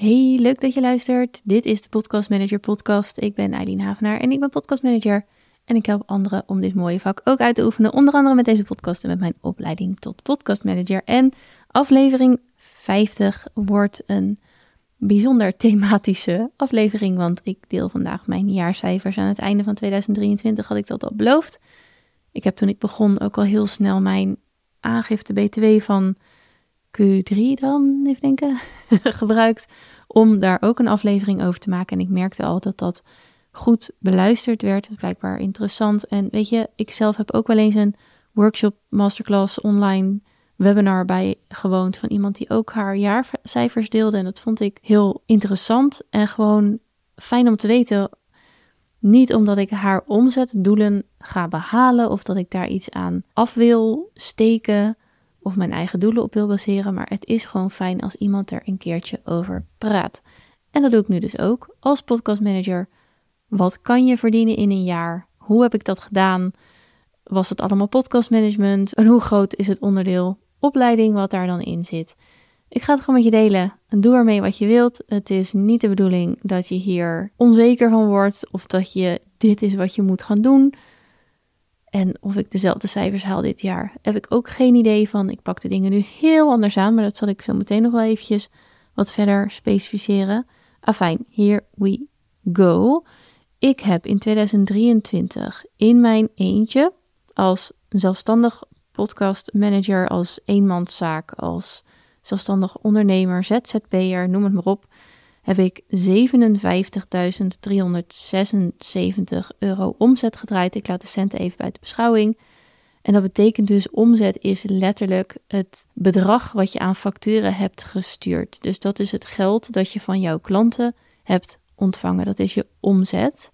Hey, leuk dat je luistert. Dit is de Podcast Manager Podcast. Ik ben Eileen Havenaar en ik ben Podcast Manager. En ik help anderen om dit mooie vak ook uit te oefenen. Onder andere met deze podcast en met mijn opleiding tot Podcast Manager. En aflevering 50 wordt een bijzonder thematische aflevering. Want ik deel vandaag mijn jaarcijfers. Aan het einde van 2023 had ik dat al beloofd. Ik heb toen ik begon ook al heel snel mijn aangifte BTW van Q3 dan, even denken, gebruikt om daar ook een aflevering over te maken. En ik merkte al dat dat goed beluisterd werd, blijkbaar interessant. En weet je, ik zelf heb ook wel eens een workshop, masterclass, online webinar bij gewoond van iemand die ook haar jaarcijfers deelde. En dat vond ik heel interessant en gewoon fijn om te weten. Niet omdat ik haar omzetdoelen ga behalen of dat ik daar iets aan af wil steken of mijn eigen doelen op wil baseren, maar het is gewoon fijn als iemand er een keertje over praat. En dat doe ik nu dus ook als podcastmanager. Wat kan je verdienen in een jaar? Hoe heb ik dat gedaan? Was het allemaal podcastmanagement? En hoe groot is het onderdeel opleiding wat daar dan in zit? Ik ga het gewoon met je delen. En doe ermee wat je wilt. Het is niet de bedoeling dat je hier onzeker van wordt of dat je dit is wat je moet gaan doen. En of ik dezelfde cijfers haal dit jaar, heb ik ook geen idee van. Ik pak de dingen nu heel anders aan, maar dat zal ik zo meteen nog wel eventjes wat verder specificeren. Afijn, here we go. Ik heb in 2023 in mijn eentje als zelfstandig podcast manager, als eenmanszaak, als zelfstandig ondernemer, ZZP'er, noem het maar op, heb ik 57.376 euro omzet gedraaid. Ik laat de centen even bij de beschouwing. En dat betekent dus omzet is letterlijk het bedrag wat je aan facturen hebt gestuurd. Dus dat is het geld dat je van jouw klanten hebt ontvangen. Dat is je omzet.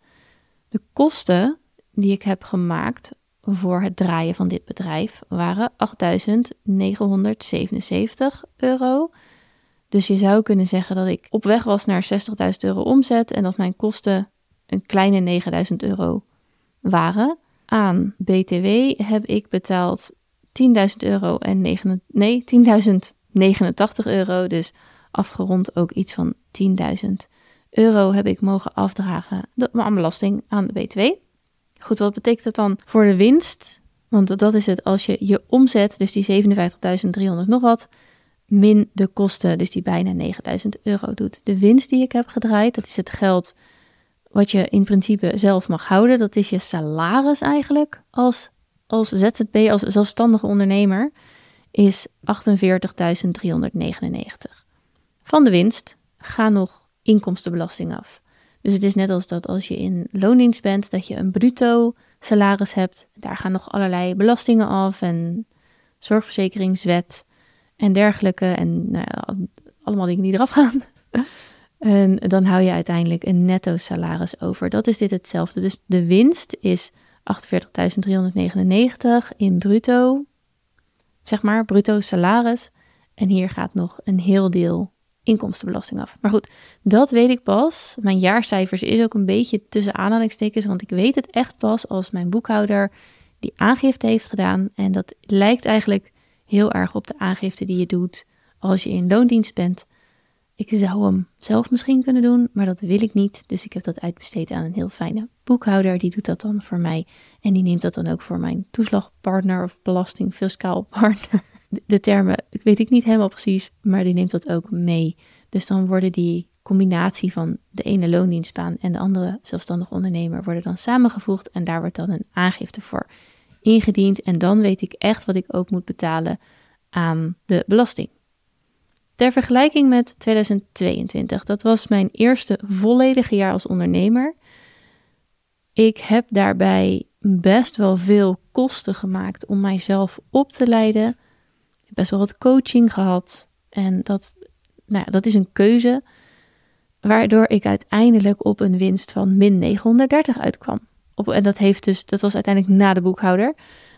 De kosten die ik heb gemaakt voor het draaien van dit bedrijf waren 8.977 euro. Dus je zou kunnen zeggen dat ik op weg was naar 60.000 euro omzet en dat mijn kosten een kleine 9.000 euro waren. Aan BTW heb ik betaald 10.000 euro en 9, nee, 10.089 euro. Dus afgerond ook iets van 10.000 euro heb ik mogen afdragen aan belasting aan de BTW. Goed, wat betekent dat dan voor de winst? Want dat is het als je je omzet, dus die 57.300 nog wat, min de kosten, dus die bijna 9000 euro doet. De winst die ik heb gedraaid, dat is het geld wat je in principe zelf mag houden. Dat is je salaris eigenlijk als, als ZZP, als zelfstandige ondernemer, is 48.399. Van de winst gaan nog inkomstenbelasting af. Dus het is net als dat als je in loondienst bent, dat je een bruto salaris hebt. Daar gaan nog allerlei belastingen af en zorgverzekeringswet en dergelijke. En nou allemaal dingen die eraf gaan. en dan hou je uiteindelijk een netto salaris over. Dat is dit hetzelfde. Dus de winst is 48.399 in bruto, zeg maar, bruto salaris. En hier gaat nog een heel deel inkomstenbelasting af. Maar goed, dat weet ik pas. Mijn jaarcijfers is ook een beetje tussen aanhalingstekens, want ik weet het echt pas als mijn boekhouder die aangifte heeft gedaan. En dat lijkt eigenlijk heel erg op de aangifte die je doet als je in loondienst bent. Ik zou hem zelf misschien kunnen doen, maar dat wil ik niet. Dus ik heb dat uitbesteed aan een heel fijne boekhouder. Die doet dat dan voor mij. En die neemt dat dan ook voor mijn toeslagpartner of belasting fiscaal partner. De termen weet ik niet helemaal precies, maar die neemt dat ook mee. Dus dan worden die combinatie van de ene loondienstbaan en de andere zelfstandig ondernemer worden dan samengevoegd. En daar wordt dan een aangifte voor ingediend en dan weet ik echt wat ik ook moet betalen aan de belasting. Ter vergelijking met 2022, dat was mijn eerste volledige jaar als ondernemer. Ik heb daarbij best wel veel kosten gemaakt om mijzelf op te leiden. Ik heb best wel wat coaching gehad en dat, nou ja, dat is een keuze waardoor ik uiteindelijk op een winst van min 930 uitkwam. Op, en dat, heeft dus, dat was uiteindelijk na de boekhouder.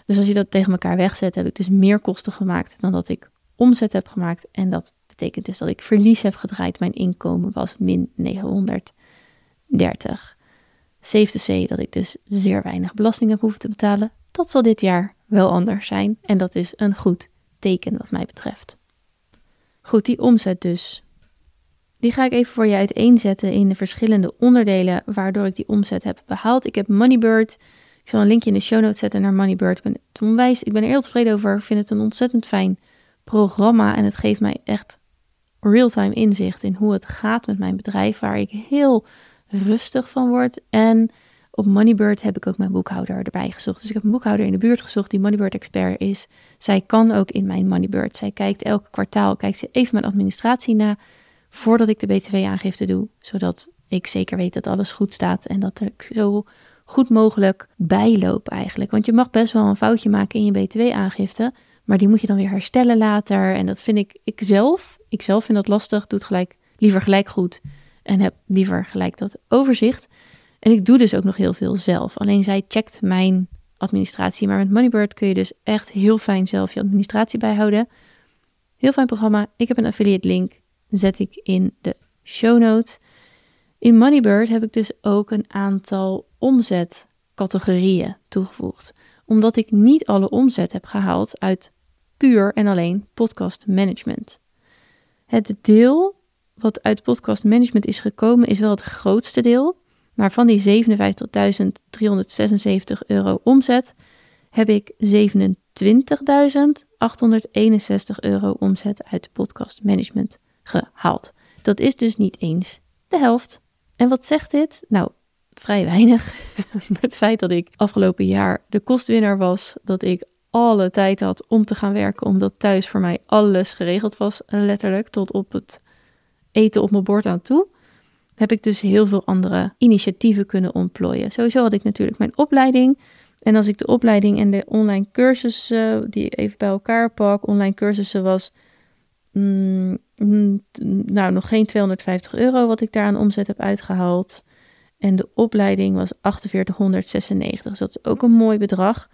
Dus als je dat tegen elkaar wegzet, heb ik dus meer kosten gemaakt dan dat ik omzet heb gemaakt. En dat betekent dus dat ik verlies heb gedraaid. Mijn inkomen was min 930. Safe to say dat ik dus zeer weinig belasting heb hoeven te betalen. Dat zal dit jaar wel anders zijn. En dat is een goed teken wat mij betreft. Goed, die omzet dus. Die ga ik even voor je uiteenzetten in de verschillende onderdelen waardoor ik die omzet heb behaald. Ik heb Moneybird. Ik zal een linkje in de show notes zetten naar Moneybird. Ik ben, ik ben er heel tevreden over. Ik vind het een ontzettend fijn programma en het geeft mij echt real-time inzicht in hoe het gaat met mijn bedrijf, waar ik heel rustig van word. En op Moneybird heb ik ook mijn boekhouder erbij gezocht. Dus ik heb een boekhouder in de buurt gezocht die Moneybird expert is. Zij kan ook in mijn Moneybird. Zij kijkt elke kwartaal, kijkt ze even mijn administratie na voordat ik de btw-aangifte doe, zodat ik zeker weet dat alles goed staat en dat ik zo goed mogelijk bijloop eigenlijk. Want je mag best wel een foutje maken in je btw-aangifte, maar die moet je dan weer herstellen later. En dat vind ik, ik zelf, ik zelf vind dat lastig, doe het gelijk, liever gelijk goed en heb liever gelijk dat overzicht. En ik doe dus ook nog heel veel zelf. Alleen zij checkt mijn administratie. Maar met Moneybird kun je dus echt heel fijn zelf je administratie bijhouden. Heel fijn programma. Ik heb een affiliate link. Zet ik in de show notes. In Moneybird heb ik dus ook een aantal omzetcategorieën toegevoegd. Omdat ik niet alle omzet heb gehaald uit puur en alleen podcast management. Het deel wat uit podcast management is gekomen is wel het grootste deel. Maar van die 57.376 euro omzet heb ik 27.861 euro omzet uit podcast management gehaald. Dat is dus niet eens de helft. En wat zegt dit? Nou, vrij weinig. het feit dat ik afgelopen jaar de kostwinner was, dat ik alle tijd had om te gaan werken, omdat thuis voor mij alles geregeld was, letterlijk tot op het eten op mijn bord aan toe heb ik dus heel veel andere initiatieven kunnen ontplooien. Sowieso had ik natuurlijk mijn opleiding. En als ik de opleiding en de online cursussen, die even bij elkaar pak, online cursussen was, mm, mm, nou nog geen 250 euro wat ik daar aan omzet heb uitgehaald. En de opleiding was 4896. Dus dat is ook een mooi bedrag.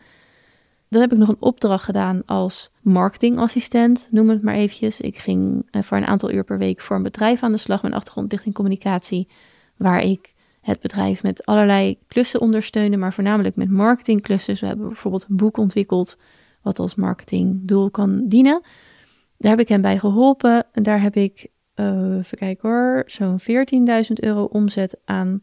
Dan heb ik nog een opdracht gedaan als marketingassistent, noem het maar eventjes. Ik ging eh, voor een aantal uur per week voor een bedrijf aan de slag. Mijn achtergrond ligt in communicatie, waar ik het bedrijf met allerlei klussen ondersteunde, maar voornamelijk met marketingklussen. we hebben bijvoorbeeld een boek ontwikkeld wat als marketingdoel kan dienen. Daar heb ik hem bij geholpen. En daar heb ik, uh, even kijken hoor, zo'n 14.000 euro omzet aan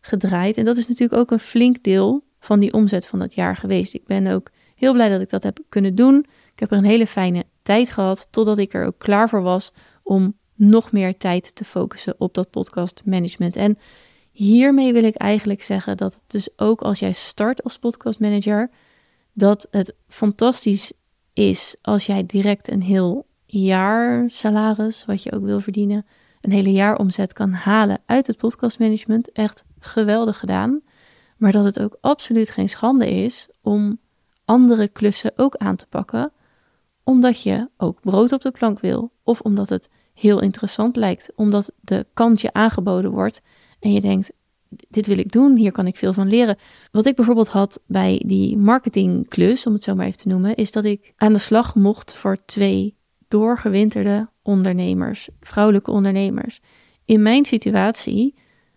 gedraaid. En dat is natuurlijk ook een flink deel van die omzet van dat jaar geweest. Ik ben ook Heel blij dat ik dat heb kunnen doen. Ik heb er een hele fijne tijd gehad, totdat ik er ook klaar voor was om nog meer tijd te focussen op dat podcast management. En hiermee wil ik eigenlijk zeggen dat het dus ook als jij start als podcast manager, dat het fantastisch is als jij direct een heel jaar salaris, wat je ook wil verdienen, een hele jaar omzet kan halen uit het podcastmanagement. Echt geweldig gedaan. Maar dat het ook absoluut geen schande is om andere klussen ook aan te pakken, omdat je ook brood op de plank wil of omdat het heel interessant lijkt, omdat de kant je aangeboden wordt en je denkt, dit wil ik doen, hier kan ik veel van leren. Wat ik bijvoorbeeld had bij die marketingklus, om het zo maar even te noemen, is dat ik aan de slag mocht voor twee doorgewinterde ondernemers, vrouwelijke ondernemers. In mijn situatie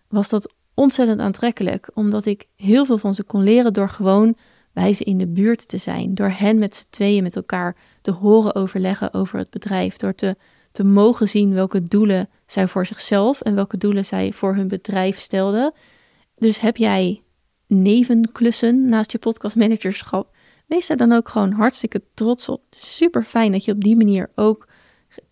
was dat ontzettend aantrekkelijk, omdat ik heel veel van ze kon leren door gewoon bij ze in de buurt te zijn, door hen met z'n tweeën met elkaar te horen overleggen over het bedrijf, door te, te mogen zien welke doelen zij voor zichzelf en welke doelen zij voor hun bedrijf stelden. Dus heb jij nevenklussen naast je podcastmanagerschap, wees daar dan ook gewoon hartstikke trots op. Super fijn dat je op die manier ook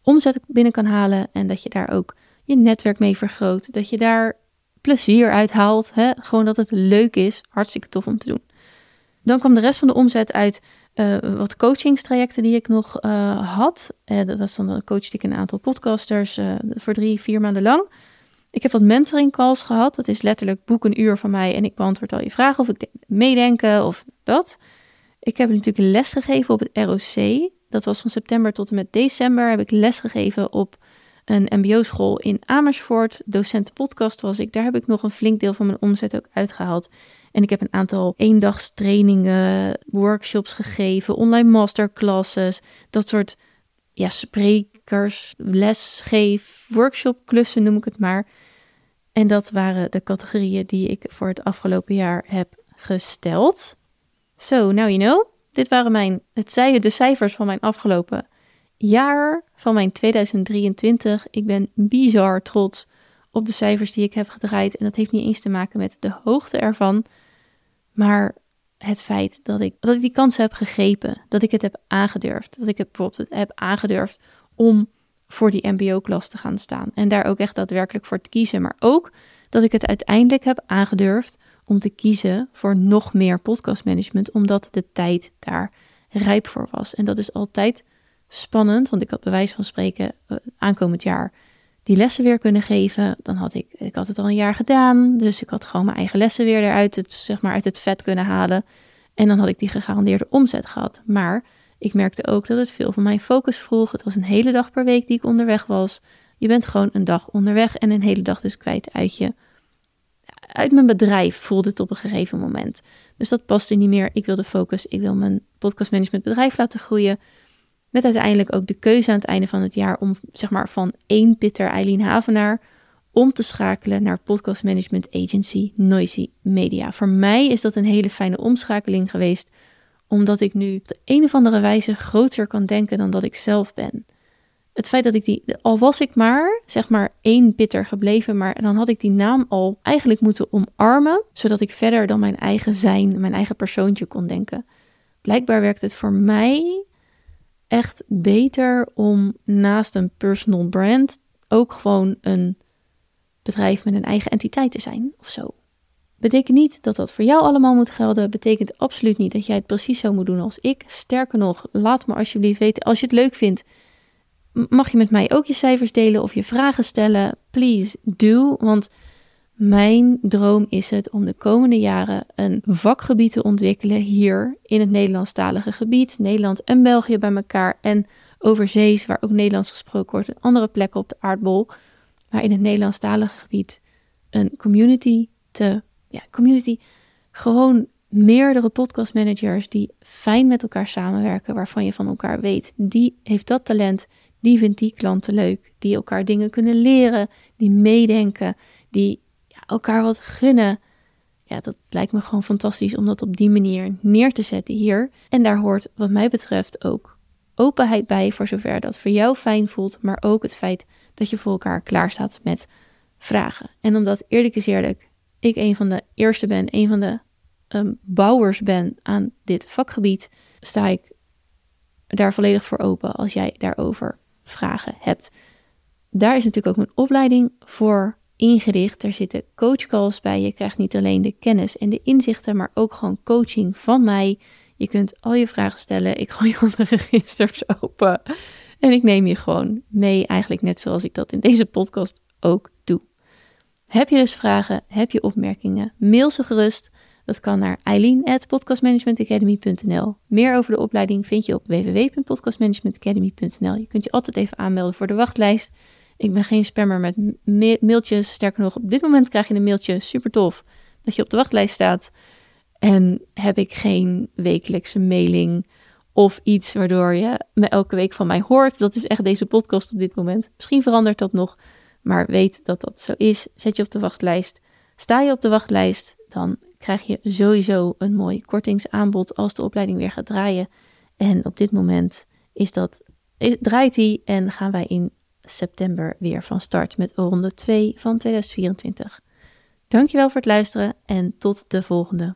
omzet binnen kan halen en dat je daar ook je netwerk mee vergroot, dat je daar plezier uit haalt. Hè? Gewoon dat het leuk is. Hartstikke tof om te doen. Dan kwam de rest van de omzet uit uh, wat coachingstrajecten die ik nog uh, had. Uh, dat was dan coachte ik een aantal podcasters voor drie, vier maanden lang. Ik heb wat mentoring calls gehad. Dat is letterlijk boek een uur van mij en ik beantwoord al je vragen of ik meedenken of dat. Ik heb natuurlijk les gegeven op het ROC. Dat was van september tot en met december. Heb ik les gegeven op een MBO-school in Amersfoort. Docentenpodcast was ik. Daar heb ik nog een flink deel van mijn omzet ook uitgehaald. En ik heb een aantal eendagstrainingen, workshops gegeven, online masterclasses, dat soort ja, sprekers, lesgeef, workshopklussen noem ik het maar. En dat waren de categorieën die ik voor het afgelopen jaar heb gesteld. So, now you know. Dit waren mijn, het zeiden de cijfers van mijn afgelopen jaar van mijn 2023. Ik ben bizar trots op de cijfers die ik heb gedraaid. En dat heeft niet eens te maken met de hoogte ervan, maar het feit dat ik, dat ik die kans heb gegrepen. Dat ik het heb aangedurfd. Dat ik het bijvoorbeeld heb aangedurfd om voor die MBO-klas te gaan staan. En daar ook echt daadwerkelijk voor te kiezen. Maar ook dat ik het uiteindelijk heb aangedurfd om te kiezen voor nog meer podcastmanagement, omdat de tijd daar rijp voor was. En dat is altijd spannend, want ik had bij wijze van spreken uh, aankomend jaar die lessen weer kunnen geven. Dan had ik, ik had het al een jaar gedaan, dus ik had gewoon mijn eigen lessen weer eruit, het, zeg maar, uit het vet kunnen halen. En dan had ik die gegarandeerde omzet gehad. Maar ik merkte ook dat het veel van mijn focus vroeg. Het was een hele dag per week die ik onderweg was. Je bent gewoon een dag onderweg en een hele dag dus kwijt uit je. Uit mijn bedrijf voelde het op een gegeven moment. Dus dat paste niet meer. Ik wilde focus. Ik wil mijn podcastmanagement bedrijf laten groeien. Met uiteindelijk ook de keuze aan het einde van het jaar om zeg maar van één Pitter Eileen Havenaar om te schakelen naar podcast management agency Noisy Media. Voor mij is dat een hele fijne omschakeling geweest, omdat ik nu op de een of andere wijze groter kan denken dan dat ik zelf ben. Het feit dat ik die, al was ik maar, zeg maar één bitter gebleven, maar dan had ik die naam al eigenlijk moeten omarmen, zodat ik verder dan mijn eigen zijn, mijn eigen persoontje kon denken. Blijkbaar werkt het voor mij echt beter om naast een personal brand ook gewoon een bedrijf met een eigen entiteit te zijn of zo. Betekent niet dat dat voor jou allemaal moet gelden. Betekent absoluut niet dat jij het precies zo moet doen als ik. Sterker nog, laat me alsjeblieft weten als je het leuk vindt. Mag je met mij ook je cijfers delen of je vragen stellen? Please do. Want mijn droom is het om de komende jaren een vakgebied te ontwikkelen hier in het Nederlandstalige gebied, Nederland en België bij elkaar en overzees, waar ook Nederlands gesproken wordt, en andere plekken op de aardbol, maar in het Nederlandstalige gebied een community te, ja, community, gewoon meerdere podcastmanagers die fijn met elkaar samenwerken, waarvan je van elkaar weet, die heeft dat talent, die vindt die klanten leuk, die elkaar dingen kunnen leren, die meedenken, die elkaar wat gunnen. Ja, dat lijkt me gewoon fantastisch om dat op die manier neer te zetten hier. En daar hoort, wat mij betreft, ook openheid bij voor zover dat voor jou fijn voelt, maar ook het feit dat je voor elkaar klaar staat met vragen. En omdat eerlijk is eerlijk, ik een van de eerste ben, een van de um, bouwers ben aan dit vakgebied, sta ik daar volledig voor open als jij daarover vragen hebt. Daar is natuurlijk ook mijn opleiding voor ingericht. Er zitten coachcalls bij. Je krijgt niet alleen de kennis en de inzichten, maar ook gewoon coaching van mij. Je kunt al je vragen stellen. Ik gooi gewoon de registers open. En ik neem je gewoon mee, eigenlijk net zoals ik dat in deze podcast ook doe. Heb je dus vragen? Heb je opmerkingen? Mail ze gerust. Dat kan naar eileen.podcastmanagementacademy.nl. Meer over de opleiding vind je op www.podcastmanagementacademy.nl. Je kunt je altijd even aanmelden voor de wachtlijst. Ik ben geen spammer met mailtjes. Sterker nog, op dit moment krijg je een mailtje. Super tof dat je op de wachtlijst staat. En heb ik geen wekelijkse mailing of iets waardoor je me elke week van mij hoort. Dat is echt deze podcast op dit moment. Misschien verandert dat nog, maar weet dat dat zo is. Zet je op de wachtlijst. Sta je op de wachtlijst, dan krijg je sowieso een mooi kortingsaanbod als de opleiding weer gaat draaien. En op dit moment is dat, draait die en gaan wij in september weer van start met ronde 2 van 2024. Dankjewel voor het luisteren en tot de volgende.